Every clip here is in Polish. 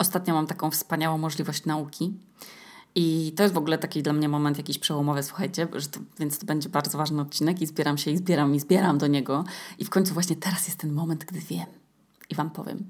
Ostatnio mam taką wspaniałą możliwość nauki. I to jest w ogóle taki dla mnie moment jakiś przełomowy, słuchajcie, to, więc to będzie bardzo ważny odcinek i zbieram się i zbieram i zbieram do niego. I w końcu właśnie teraz jest ten moment, gdy wiem i Wam powiem.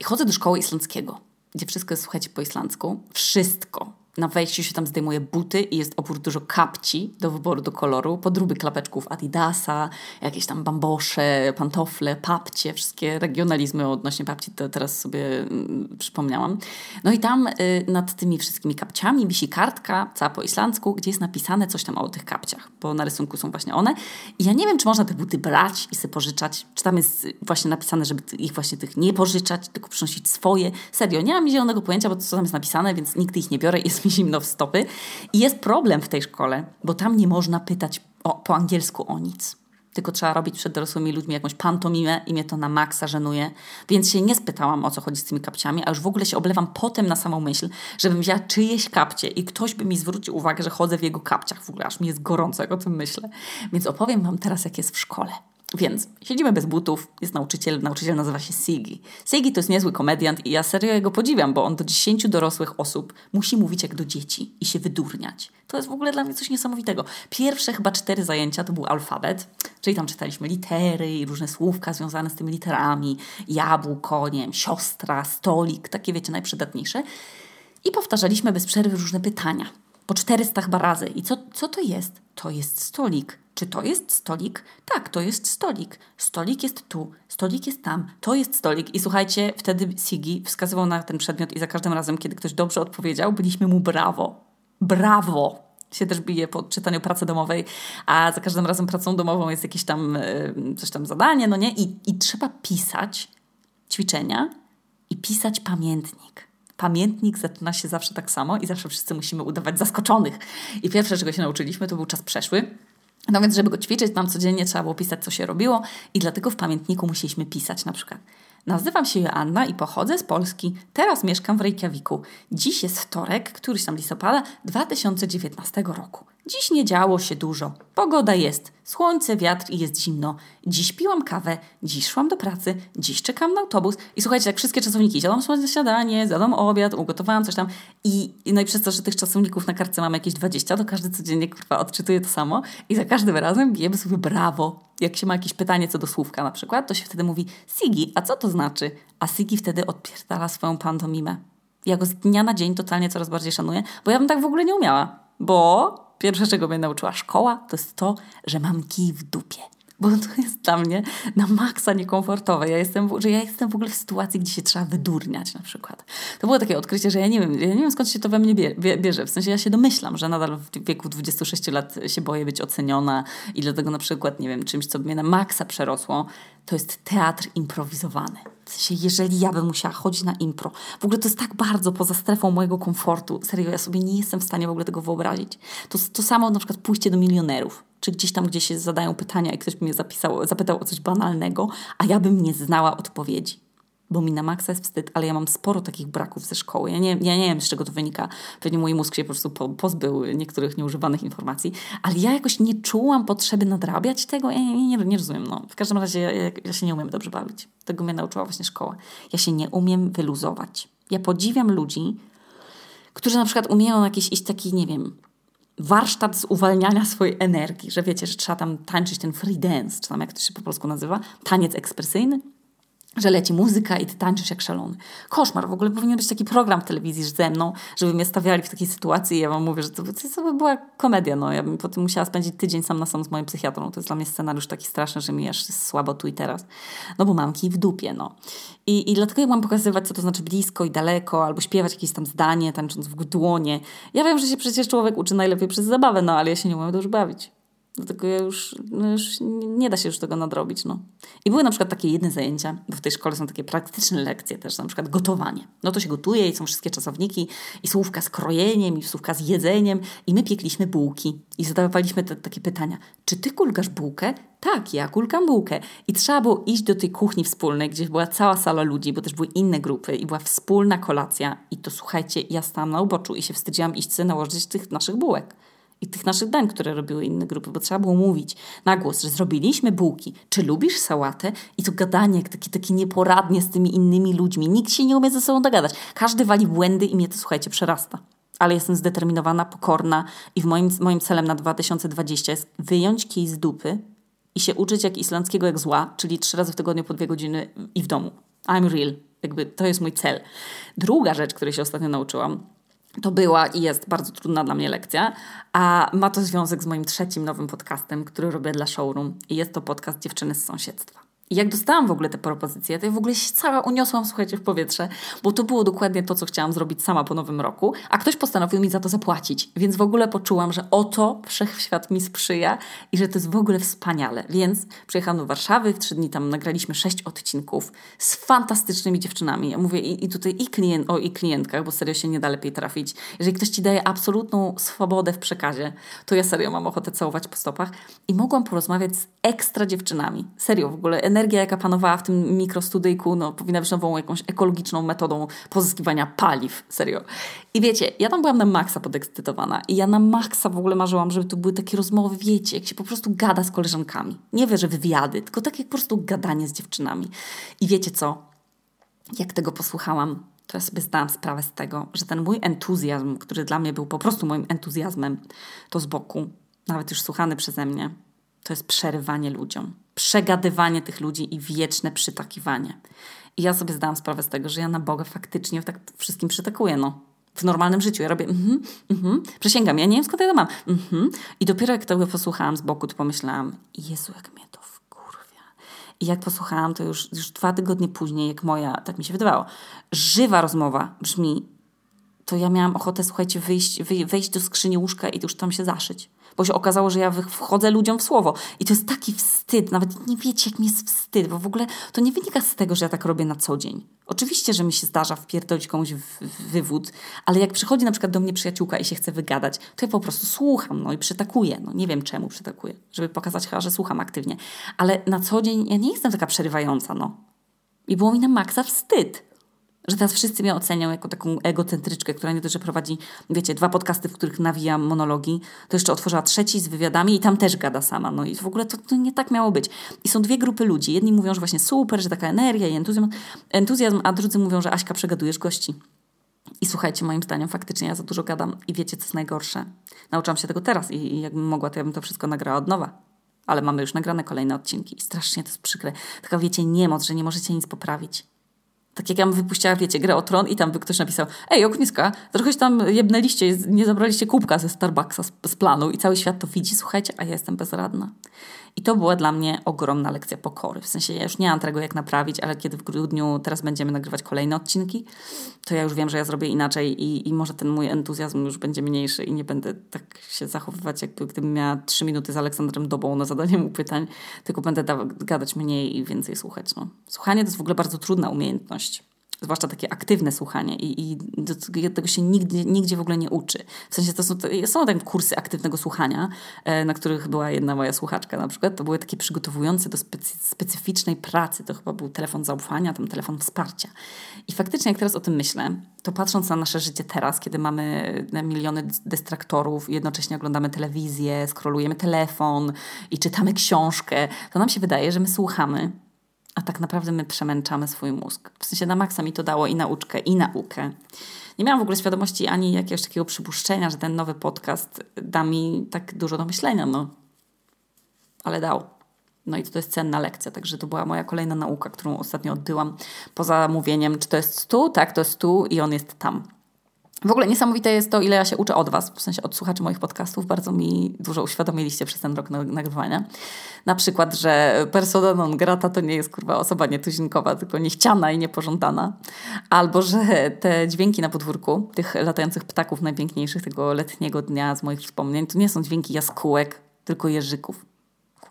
I chodzę do szkoły islandzkiego, gdzie wszystko jest, słuchajcie, po islandzku. Wszystko na wejściu się tam zdejmuje buty i jest oprócz dużo kapci do wyboru do koloru, podróby klapeczków Adidasa, jakieś tam bambosze, pantofle, papcie, wszystkie regionalizmy odnośnie papci, to teraz sobie mm, przypomniałam. No i tam y, nad tymi wszystkimi kapciami wisi kartka, cała po islandzku, gdzie jest napisane coś tam o tych kapciach, bo na rysunku są właśnie one. I ja nie wiem, czy można te buty brać i sobie pożyczać, czy tam jest właśnie napisane, żeby ich właśnie tych nie pożyczać, tylko przynosić swoje. Serio, nie mam zielonego pojęcia, bo co tam jest napisane, więc nigdy ich nie biorę jest zimno w stopy. I jest problem w tej szkole, bo tam nie można pytać o, po angielsku o nic. Tylko trzeba robić przed dorosłymi ludźmi jakąś pantomimę i mnie to na maksa żenuje. Więc się nie spytałam, o co chodzi z tymi kapciami, a już w ogóle się oblewam potem na samą myśl, żebym wzięła czyjeś kapcie i ktoś by mi zwrócił uwagę, że chodzę w jego kapciach. W ogóle aż mi jest gorąco, jak o tym myślę. Więc opowiem Wam teraz, jak jest w szkole. Więc siedzimy bez butów, jest nauczyciel, nauczyciel nazywa się Sigi. Sigi to jest niezły komediant i ja serio jego podziwiam, bo on do dziesięciu dorosłych osób musi mówić jak do dzieci i się wydurniać. To jest w ogóle dla mnie coś niesamowitego. Pierwsze chyba cztery zajęcia to był alfabet, czyli tam czytaliśmy litery i różne słówka związane z tymi literami, jabłko, nie wiem, siostra, stolik, takie wiecie, najprzydatniejsze. I powtarzaliśmy bez przerwy różne pytania. Po 400 chyba razy. I co, co to jest? To jest stolik. Czy to jest stolik? Tak, to jest stolik. Stolik jest tu, stolik jest tam, to jest stolik. I słuchajcie, wtedy Sigi wskazywał na ten przedmiot i za każdym razem, kiedy ktoś dobrze odpowiedział, byliśmy mu brawo. Brawo! się też bije po czytaniu pracy domowej, a za każdym razem pracą domową jest jakieś tam e, coś tam zadanie, no nie? I, i trzeba pisać ćwiczenia i pisać pamiętnik. Pamiętnik zaczyna się zawsze tak samo i zawsze wszyscy musimy udawać zaskoczonych. I pierwsze, czego się nauczyliśmy, to był czas przeszły no więc, żeby go ćwiczyć, nam codziennie trzeba było pisać, co się robiło, i dlatego w pamiętniku musieliśmy pisać na przykład. Nazywam się Joanna i pochodzę z Polski. Teraz mieszkam w Reykjaviku. Dziś jest wtorek, któryś tam listopada 2019 roku. Dziś nie działo się dużo. Pogoda jest. Słońce, wiatr i jest zimno. Dziś piłam kawę, dziś szłam do pracy, dziś czekam na autobus. I słuchajcie, jak wszystkie czasowniki, zjadłam śniadanie, zjadłam obiad, ugotowałam coś tam. I, no i przez to, że tych czasowników na kartce mam jakieś 20, to każdy codziennie kurwa odczytuje to samo. I za każdym razem bijemy sobie brawo. Jak się ma jakieś pytanie co do słówka na przykład, to się wtedy mówi Sigi, a co to znaczy? A Sigi wtedy odpierdala swoją pantomimę. Ja go z dnia na dzień totalnie coraz bardziej szanuję, bo ja bym tak w ogóle nie umiała. Bo pierwsze, czego mnie nauczyła szkoła, to jest to, że mam kij w dupie. Bo to jest dla mnie na maksa niekomfortowe. Ja jestem, że ja jestem w ogóle w sytuacji, gdzie się trzeba wydurniać na przykład. To było takie odkrycie, że ja nie wiem, ja nie wiem skąd się to we mnie bierze. W sensie ja się domyślam, że nadal w wieku 26 lat się boję być oceniona i dlatego na przykład, nie wiem, czymś, co mnie na maksa przerosło, to jest teatr improwizowany. W sensie, jeżeli ja bym musiała chodzić na impro, w ogóle to jest tak bardzo poza strefą mojego komfortu. Serio, ja sobie nie jestem w stanie w ogóle tego wyobrazić. To, to samo na przykład pójście do milionerów, czy gdzieś tam, gdzie się zadają pytania i ktoś by mnie zapisał, zapytał o coś banalnego, a ja bym nie znała odpowiedzi bo mi na maksa jest wstyd, ale ja mam sporo takich braków ze szkoły. Ja nie, ja nie wiem, z czego to wynika. Pewnie mój mózg się po prostu pozbył niektórych nieużywanych informacji, ale ja jakoś nie czułam potrzeby nadrabiać tego. Ja nie, nie, nie rozumiem. No. W każdym razie ja, ja się nie umiem dobrze bawić. Tego mnie nauczyła właśnie szkoła. Ja się nie umiem wyluzować. Ja podziwiam ludzi, którzy na przykład umieją jakiś iść taki, nie wiem, warsztat z uwalniania swojej energii, że wiecie, że trzeba tam tańczyć ten free dance, czy tam jak to się po polsku nazywa, taniec ekspresyjny że leci muzyka i ty tańczysz jak szalony. Koszmar, w ogóle powinien być taki program w telewizji ze mną, żeby mnie stawiali w takiej sytuacji i ja wam mówię, że to, to by była komedia, no. Ja bym potem musiała spędzić tydzień sam na sam z moim psychiatrą. To jest dla mnie scenariusz taki straszny, że mi aż słabo tu i teraz. No bo mam kij w dupie, no. I, I dlatego ja mam pokazywać, co to znaczy blisko i daleko, albo śpiewać jakieś tam zdanie, tańcząc w dłonie. Ja wiem, że się przecież człowiek uczy najlepiej przez zabawę, no ale ja się nie umiem dobrze bawić. Dlatego ja już, no już nie da się już tego nadrobić. No. I były na przykład takie jedne zajęcia, bo w tej szkole są takie praktyczne lekcje też, na przykład gotowanie. No to się gotuje i są wszystkie czasowniki i słówka z krojeniem i słówka z jedzeniem i my piekliśmy bułki i zadawaliśmy te, takie pytania. Czy ty kulkasz bułkę? Tak, ja kulkam bułkę. I trzeba było iść do tej kuchni wspólnej, gdzie była cała sala ludzi, bo też były inne grupy i była wspólna kolacja. I to słuchajcie, ja stałam na uboczu i się wstydziłam iść sobie nałożyć tych naszych bułek. I tych naszych dań, które robiły inne grupy, bo trzeba było mówić na głos, że zrobiliśmy bułki. Czy lubisz sałatę? I to gadanie takie, takie nieporadnie z tymi innymi ludźmi. Nikt się nie umie ze sobą dogadać. Każdy wali błędy i mnie to, słuchajcie, przerasta. Ale jestem zdeterminowana, pokorna i w moim, moim celem na 2020 jest wyjąć kij z dupy i się uczyć jak islandzkiego jak zła, czyli trzy razy w tygodniu po dwie godziny i w domu. I'm real. Jakby to jest mój cel. Druga rzecz, której się ostatnio nauczyłam, to była i jest bardzo trudna dla mnie lekcja, a ma to związek z moim trzecim nowym podcastem, który robię dla showroom i jest to podcast Dziewczyny z sąsiedztwa. Jak dostałam w ogóle te propozycje, to ja w ogóle się cała uniosłam, słuchajcie, w powietrze, bo to było dokładnie to, co chciałam zrobić sama po nowym roku, a ktoś postanowił mi za to zapłacić. Więc w ogóle poczułam, że oto wszechświat mi sprzyja i że to jest w ogóle wspaniale. Więc przyjechałam do Warszawy, w trzy dni tam nagraliśmy sześć odcinków z fantastycznymi dziewczynami. Ja mówię i, i tutaj i klient, o i klientkach, bo serio się nie da lepiej trafić. Jeżeli ktoś ci daje absolutną swobodę w przekazie, to ja serio mam ochotę całować po stopach. I mogłam porozmawiać z ekstra dziewczynami. Serio, w ogóle energia, jaka panowała w tym mikrostudyjku, no, powinna być nową jakąś ekologiczną metodą pozyskiwania paliw. Serio. I wiecie, ja tam byłam na maksa podekscytowana i ja na maksa w ogóle marzyłam, żeby tu były takie rozmowy, wiecie, jak się po prostu gada z koleżankami. Nie wie, że wywiady, tylko takie po prostu gadanie z dziewczynami. I wiecie co? Jak tego posłuchałam, to ja sobie zdałam sprawę z tego, że ten mój entuzjazm, który dla mnie był po prostu moim entuzjazmem, to z boku, nawet już słuchany przeze mnie, to jest przerywanie ludziom, przegadywanie tych ludzi i wieczne przytakiwanie. I ja sobie zdałam sprawę z tego, że ja na Boga faktycznie tak wszystkim przytakuję, no. W normalnym życiu ja robię mhm, mhm, przysięgam, ja nie wiem skąd ja to mam, mhm. I dopiero jak tego posłuchałam z boku, to pomyślałam, Jezu, jak mnie to wkurwia. I jak posłuchałam, to już, już dwa tygodnie później, jak moja, tak mi się wydawało, żywa rozmowa brzmi, to ja miałam ochotę, słuchajcie, wyjść, wejść do skrzyni łóżka i już tam się zaszyć bo się okazało, że ja wchodzę ludziom w słowo. I to jest taki wstyd, nawet nie wiecie, jak mi jest wstyd, bo w ogóle to nie wynika z tego, że ja tak robię na co dzień. Oczywiście, że mi się zdarza wpierdolić komuś w wywód, ale jak przychodzi na przykład do mnie przyjaciółka i się chce wygadać, to ja po prostu słucham, no i przytakuję. No nie wiem czemu przytakuję, żeby pokazać chyba, że słucham aktywnie. Ale na co dzień ja nie jestem taka przerywająca, no. I było mi na maksa wstyd że teraz wszyscy mnie ocenią jako taką egocentryczkę, która nie tylko że prowadzi, wiecie, dwa podcasty, w których nawijam monologi, to jeszcze otworzyła trzeci z wywiadami i tam też gada sama. No i w ogóle to, to nie tak miało być. I są dwie grupy ludzi. Jedni mówią, że właśnie super, że taka energia i entuzjazm, entuzjazm a drudzy mówią, że Aśka, przegadujesz gości. I słuchajcie, moim zdaniem faktycznie ja za dużo gadam i wiecie, co jest najgorsze. Nauczyłam się tego teraz i jakbym mogła, to ja bym to wszystko nagrała od nowa. Ale mamy już nagrane kolejne odcinki i strasznie to jest przykre. Taka, wiecie, niemoc, że nie możecie nic poprawić. Tak jak ja bym wypuściła, wiecie, grę o tron i tam by ktoś napisał Ej, ogniska, trochę tam jebnęliście, nie zabraliście kubka ze Starbucksa z, z planu i cały świat to widzi, słuchajcie, a ja jestem bezradna. I to była dla mnie ogromna lekcja pokory. W sensie ja już nie mam tego, jak naprawić, ale kiedy w grudniu teraz będziemy nagrywać kolejne odcinki, to ja już wiem, że ja zrobię inaczej i, i może ten mój entuzjazm już będzie mniejszy i nie będę tak się zachowywać, jakby gdybym miała trzy minuty z Aleksandrem Dobą na zadanie mu pytań, tylko będę gadać mniej i więcej słuchać. No. Słuchanie to jest w ogóle bardzo trudna umiejętność zwłaszcza takie aktywne słuchanie i, i do tego się nigdy, nigdzie w ogóle nie uczy. W sensie to są, to są takie kursy aktywnego słuchania, e, na których była jedna moja słuchaczka na przykład. To były takie przygotowujące do specy, specyficznej pracy. To chyba był telefon zaufania, tam telefon wsparcia. I faktycznie jak teraz o tym myślę, to patrząc na nasze życie teraz, kiedy mamy miliony dystraktorów, jednocześnie oglądamy telewizję, skrolujemy telefon i czytamy książkę, to nam się wydaje, że my słuchamy a tak naprawdę my przemęczamy swój mózg. W sensie na maksa mi to dało i nauczkę, i naukę. Nie miałam w ogóle świadomości ani jakiegoś takiego przypuszczenia, że ten nowy podcast da mi tak dużo do myślenia, no. Ale dał. No i to jest cenna lekcja, także to była moja kolejna nauka, którą ostatnio odbyłam poza mówieniem, czy to jest tu, tak, to jest tu i on jest tam. W ogóle niesamowite jest to, ile ja się uczę od Was, w sensie od słuchaczy moich podcastów. Bardzo mi dużo uświadomiliście przez ten rok nagrywania. Na przykład, że persona non grata to nie jest kurwa osoba nietuzinkowa, tylko niechciana i niepożądana. Albo, że te dźwięki na podwórku, tych latających ptaków najpiękniejszych tego letniego dnia z moich wspomnień, to nie są dźwięki jaskółek, tylko jeżyków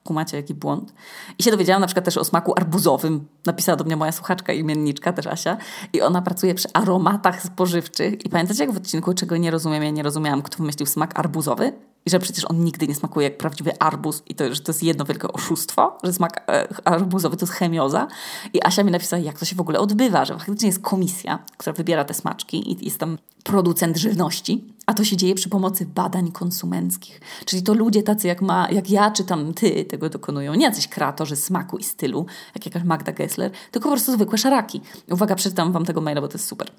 kumacie jaki błąd. I się dowiedziałam na przykład też o smaku arbuzowym. Napisała do mnie moja słuchaczka, imienniczka też Asia. I ona pracuje przy aromatach spożywczych. I pamiętacie jak w odcinku, czego nie rozumiem, ja nie rozumiałam, kto wymyślił smak arbuzowy? i że przecież on nigdy nie smakuje jak prawdziwy arbuz i to, że to jest jedno wielkie oszustwo, że smak e, arbuzowy to jest chemioza. I Asia mi napisała, jak to się w ogóle odbywa, że faktycznie jest komisja, która wybiera te smaczki i jest tam producent żywności, a to się dzieje przy pomocy badań konsumenckich. Czyli to ludzie tacy jak, ma, jak ja czy tam ty tego dokonują. Nie jacyś kreatorzy smaku i stylu, jak jakaś Magda Gessler, tylko po prostu zwykłe szaraki. Uwaga, przeczytam wam tego maila, bo to jest super.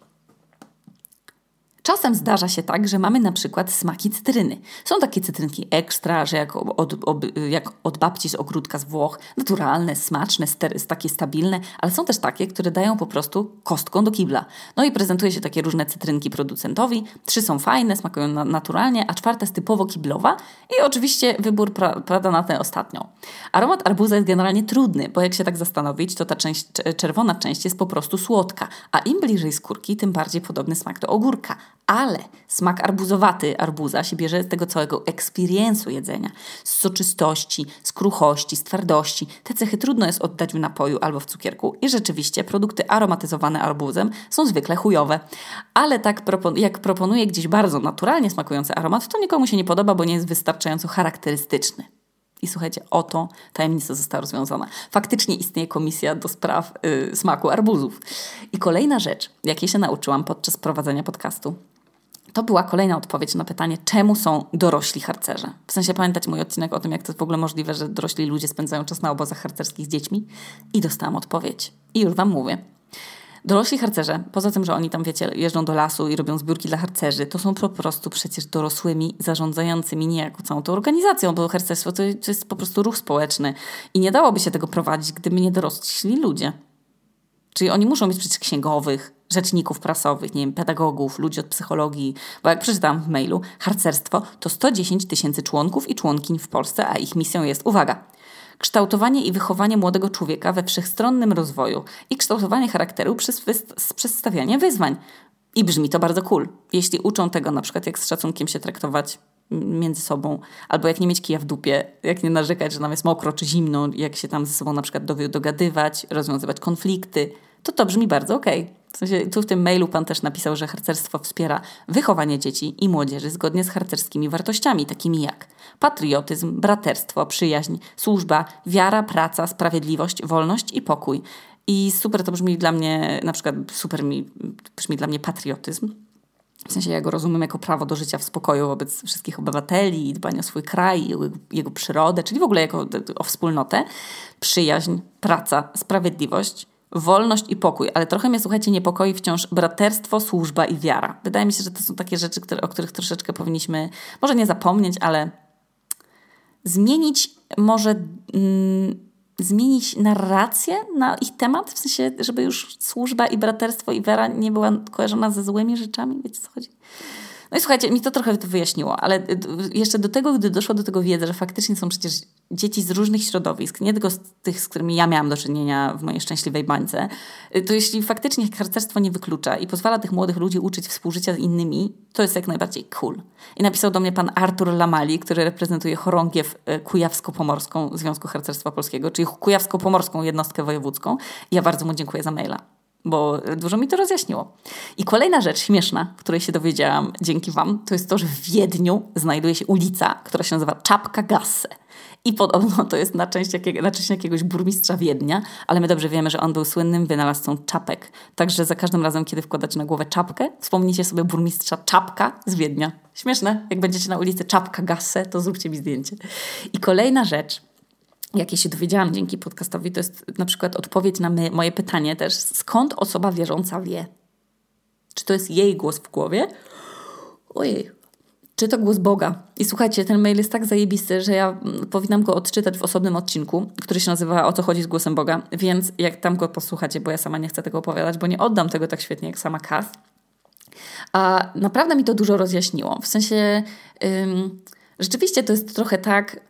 Czasem zdarza się tak, że mamy na przykład smaki cytryny. Są takie cytrynki ekstra, że jak od, od, jak od babci z ogródka z Włoch, naturalne, smaczne, stery, takie stabilne, ale są też takie, które dają po prostu kostką do kibla. No i prezentuje się takie różne cytrynki producentowi. Trzy są fajne, smakują na, naturalnie, a czwarta jest typowo kiblowa i oczywiście wybór pra, pada na tę ostatnią. Aromat arbuza jest generalnie trudny, bo jak się tak zastanowić, to ta część, czerwona część jest po prostu słodka, a im bliżej skórki, tym bardziej podobny smak do ogórka ale smak arbuzowaty arbuza się bierze z tego całego experience'u jedzenia, z soczystości, z kruchości, z twardości. Te cechy trudno jest oddać w napoju albo w cukierku i rzeczywiście produkty aromatyzowane arbuzem są zwykle chujowe. Ale tak jak proponuje gdzieś bardzo naturalnie smakujący aromat, to nikomu się nie podoba, bo nie jest wystarczająco charakterystyczny. I słuchajcie, oto tajemnica została rozwiązana. Faktycznie istnieje komisja do spraw yy, smaku arbuzów. I kolejna rzecz, jakiej się nauczyłam podczas prowadzenia podcastu, to była kolejna odpowiedź na pytanie, czemu są dorośli harcerze. W sensie pamiętać mój odcinek o tym, jak to jest w ogóle możliwe, że dorośli ludzie spędzają czas na obozach harcerskich z dziećmi. I dostałam odpowiedź. I już Wam mówię. Dorośli harcerze, poza tym, że oni tam, wiecie, jeżdżą do lasu i robią zbiórki dla harcerzy, to są po prostu przecież dorosłymi, zarządzającymi niejako całą tą organizacją, bo harcerstwo to, to jest po prostu ruch społeczny i nie dałoby się tego prowadzić, gdyby nie dorośli ludzie. Czyli oni muszą mieć przecież księgowych, rzeczników prasowych, nie wiem, pedagogów, ludzi od psychologii, bo jak przeczytałam w mailu, harcerstwo to 110 tysięcy członków i członkiń w Polsce, a ich misją jest, uwaga, kształtowanie i wychowanie młodego człowieka we wszechstronnym rozwoju i kształtowanie charakteru przez, przez stawianie wyzwań. I brzmi to bardzo cool. Jeśli uczą tego na przykład, jak z szacunkiem się traktować między sobą, albo jak nie mieć kija w dupie, jak nie narzekać, że nam jest mokro czy zimno, jak się tam ze sobą na przykład dogadywać, rozwiązywać konflikty, to to brzmi bardzo okej. Okay. W sensie, tu w tym mailu pan też napisał, że harcerstwo wspiera wychowanie dzieci i młodzieży zgodnie z harcerskimi wartościami, takimi jak patriotyzm, braterstwo, przyjaźń, służba, wiara, praca, sprawiedliwość, wolność i pokój. I super to brzmi dla mnie, na przykład super mi brzmi dla mnie patriotyzm. W sensie ja go rozumiem jako prawo do życia w spokoju wobec wszystkich obywateli, dbania o swój kraj, jego, jego przyrodę, czyli w ogóle jako o wspólnotę. Przyjaźń, praca, sprawiedliwość, wolność i pokój, ale trochę mnie, słuchajcie, niepokoi wciąż braterstwo, służba i wiara. Wydaje mi się, że to są takie rzeczy, które, o których troszeczkę powinniśmy, może nie zapomnieć, ale zmienić może... Mm, zmienić narrację na ich temat, w sensie, żeby już służba i braterstwo i wiara nie była kojarzona ze złymi rzeczami, wiecie co chodzi? No i słuchajcie, mi to trochę to wyjaśniło, ale jeszcze do tego, gdy doszło do tego wiedzy, że faktycznie są przecież dzieci z różnych środowisk, nie tylko z tych, z którymi ja miałam do czynienia w mojej szczęśliwej bańce, y, to jeśli faktycznie harcerstwo nie wyklucza i pozwala tych młodych ludzi uczyć współżycia z innymi, to jest jak najbardziej cool. I napisał do mnie pan Artur Lamali, który reprezentuje chorągiew y, kujawsko-pomorską Związku Harcerstwa Polskiego, czyli kujawsko-pomorską jednostkę wojewódzką. I ja bardzo mu dziękuję za maila bo dużo mi to rozjaśniło. I kolejna rzecz śmieszna, której się dowiedziałam dzięki Wam, to jest to, że w Wiedniu znajduje się ulica, która się nazywa Czapka Gasse. I podobno to jest na część, jakiego, na część jakiegoś burmistrza Wiednia, ale my dobrze wiemy, że on był słynnym wynalazcą czapek. Także za każdym razem, kiedy wkładacie na głowę czapkę, wspomnijcie sobie burmistrza Czapka z Wiednia. Śmieszne, jak będziecie na ulicy Czapka Gasse, to zróbcie mi zdjęcie. I kolejna rzecz, jakie się dowiedziałam dzięki podcastowi, to jest na przykład odpowiedź na my, moje pytanie też, skąd osoba wierząca wie? Czy to jest jej głos w głowie? Ojej. Czy to głos Boga? I słuchajcie, ten mail jest tak zajebisty, że ja mm, powinnam go odczytać w osobnym odcinku, który się nazywa O co chodzi z głosem Boga, więc jak tam go posłuchacie, bo ja sama nie chcę tego opowiadać, bo nie oddam tego tak świetnie jak sama Kath. A naprawdę mi to dużo rozjaśniło. W sensie, ym, rzeczywiście to jest trochę tak,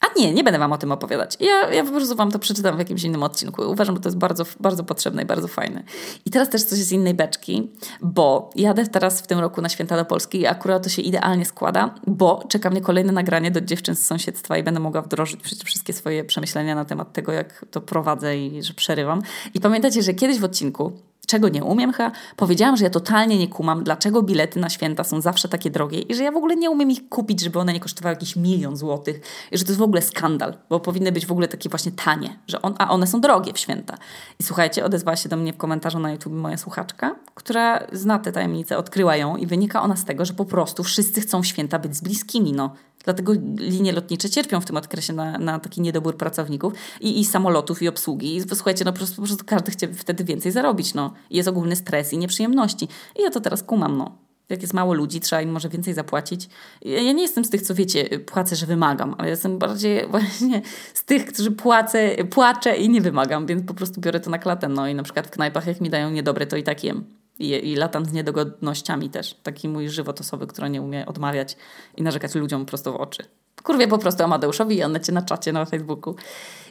a nie, nie będę Wam o tym opowiadać. Ja, ja po prostu Wam to przeczytam w jakimś innym odcinku. Uważam, że to jest bardzo, bardzo potrzebne i bardzo fajne. I teraz też coś z innej beczki, bo jadę teraz w tym roku na Święta do Polski i akurat to się idealnie składa, bo czeka mnie kolejne nagranie do dziewczyn z sąsiedztwa i będę mogła wdrożyć wszystkie swoje przemyślenia na temat tego, jak to prowadzę i że przerywam. I pamiętacie, że kiedyś w odcinku czego nie umiem chyba? Powiedziałam, że ja totalnie nie kumam, dlaczego bilety na święta są zawsze takie drogie i że ja w ogóle nie umiem ich kupić, żeby one nie kosztowały jakiś milion złotych i że to jest w ogóle skandal, bo powinny być w ogóle takie właśnie tanie, że on, a one są drogie w święta. I słuchajcie, odezwała się do mnie w komentarzu na YouTube moja słuchaczka, która zna tę tajemnicę, odkryła ją i wynika ona z tego, że po prostu wszyscy chcą w święta być z bliskimi, no. Dlatego linie lotnicze cierpią w tym okresie na, na taki niedobór pracowników i, i samolotów, i obsługi. I słuchajcie, no po prostu, po prostu każdy chce wtedy więcej zarobić. No. Jest ogólny stres i nieprzyjemności. I ja to teraz kumam. No. Jak jest mało ludzi, trzeba im może więcej zapłacić. Ja nie jestem z tych, co wiecie, płacę, że wymagam, ale jestem bardziej właśnie z tych, którzy płacę, płaczę i nie wymagam, więc po prostu biorę to na klatę. No i na przykład w knajpach, jak mi dają niedobre, to i tak jem. I, I latam z niedogodnościami też. Taki mój żywot osoby, która nie umie odmawiać i narzekać ludziom prosto w oczy. Kurwie po prostu Amadeuszowi i Annecie na czacie na Facebooku.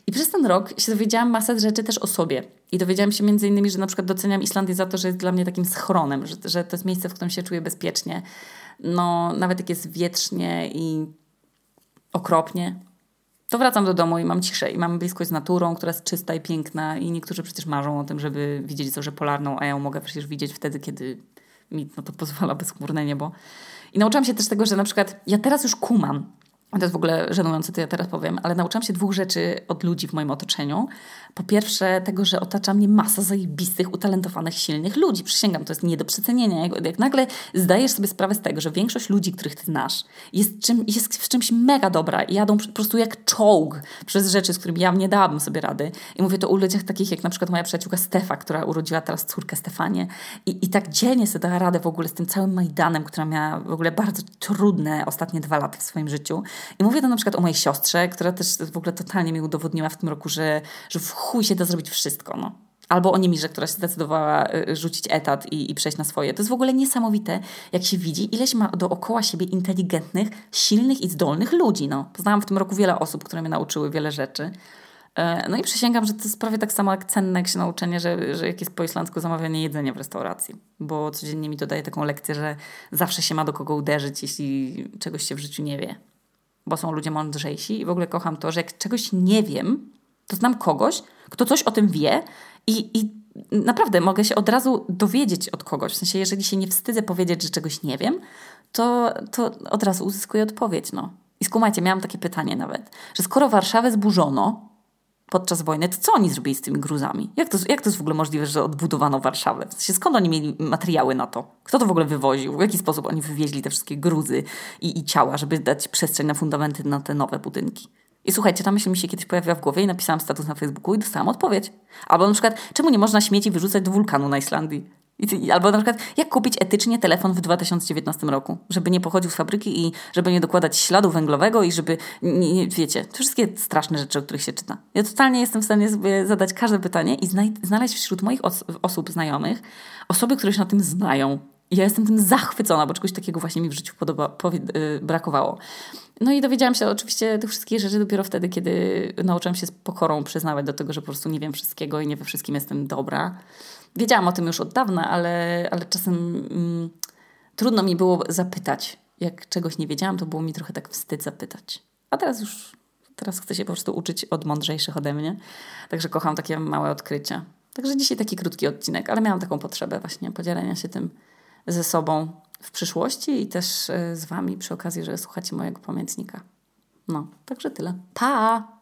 I przez ten rok się dowiedziałam masę rzeczy też o sobie. I dowiedziałam się między innymi, że na przykład doceniam Islandię za to, że jest dla mnie takim schronem, że, że to jest miejsce, w którym się czuję bezpiecznie. No, nawet jak jest wietrznie i okropnie, to wracam do domu i mam ciszę i mam bliskość z naturą, która jest czysta i piękna i niektórzy przecież marzą o tym, żeby widzieć zorzę polarną, a ja ją mogę przecież widzieć wtedy, kiedy mi no to pozwala bezchmurne niebo. I nauczyłam się też tego, że na przykład ja teraz już kumam, to jest w ogóle żenujące, to ja teraz powiem, ale nauczyłam się dwóch rzeczy od ludzi w moim otoczeniu. Po pierwsze, tego, że otacza mnie masa zajebistych, utalentowanych, silnych ludzi. Przysięgam, to jest nie do przecenienia. Jak, jak nagle zdajesz sobie sprawę z tego, że większość ludzi, których ty znasz, jest, czym, jest w czymś mega dobra i jadą po prostu jak czołg przez rzeczy, z którymi ja nie dałabym sobie rady. I mówię to u ludziach takich jak na przykład moja przyjaciółka Stefa, która urodziła teraz córkę Stefanię i, i tak dzielnie sobie dała radę w ogóle z tym całym Majdanem, która miała w ogóle bardzo trudne ostatnie dwa lata w swoim życiu. I mówię to na przykład o mojej siostrze, która też w ogóle totalnie mi udowodniła w tym roku, że, że w chuj się da zrobić wszystko. No. Albo o Niemirze, która się zdecydowała y, rzucić etat i, i przejść na swoje. To jest w ogóle niesamowite, jak się widzi, ileś ma dookoła siebie inteligentnych, silnych i zdolnych ludzi. No. Poznałam w tym roku wiele osób, które mnie nauczyły wiele rzeczy. E, no i przysięgam, że to jest prawie tak samo jak cenne jak się nauczenie, że, że jak jest po islandzku zamawianie jedzenia w restauracji. Bo codziennie mi dodaje taką lekcję, że zawsze się ma do kogo uderzyć, jeśli czegoś się w życiu nie wie bo są ludzie mądrzejsi i w ogóle kocham to, że jak czegoś nie wiem, to znam kogoś, kto coś o tym wie i, i naprawdę mogę się od razu dowiedzieć od kogoś. W sensie, jeżeli się nie wstydzę powiedzieć, że czegoś nie wiem, to, to od razu uzyskuję odpowiedź. No. I skumajcie, miałam takie pytanie nawet, że skoro Warszawę zburzono, podczas wojny, to co oni zrobili z tymi gruzami? Jak to, jak to jest w ogóle możliwe, że odbudowano Warszawę? W sensie, skąd oni mieli materiały na to? Kto to w ogóle wywoził? W jaki sposób oni wywieźli te wszystkie gruzy i, i ciała, żeby dać przestrzeń na fundamenty na te nowe budynki? I słuchajcie, ta myśl mi się kiedyś pojawiła w głowie i napisałam status na Facebooku i dostałam odpowiedź. Albo na przykład, czemu nie można śmieci wyrzucać do wulkanu na Islandii? Albo na przykład, jak kupić etycznie telefon w 2019 roku, żeby nie pochodził z fabryki i żeby nie dokładać śladu węglowego i żeby, nie, nie, wiecie, to wszystkie straszne rzeczy, o których się czyta. Ja totalnie jestem w stanie sobie zadać każde pytanie i znaleźć wśród moich os osób znajomych osoby, które się na tym znają. Ja jestem tym zachwycona, bo czegoś takiego właśnie mi w życiu podoba, yy, brakowało. No i dowiedziałam się oczywiście tych wszystkich rzeczy dopiero wtedy, kiedy nauczyłam się z pokorą przyznawać do tego, że po prostu nie wiem wszystkiego i nie we wszystkim jestem dobra. Wiedziałam o tym już od dawna, ale, ale czasem mm, trudno mi było zapytać. Jak czegoś nie wiedziałam, to było mi trochę tak wstyd zapytać. A teraz już, teraz chcę się po prostu uczyć od mądrzejszych ode mnie. Także kocham takie małe odkrycia. Także dzisiaj taki krótki odcinek, ale miałam taką potrzebę właśnie podzielenia się tym ze sobą w przyszłości i też e, z Wami przy okazji, że słuchacie mojego pamiętnika. No, także tyle. Pa!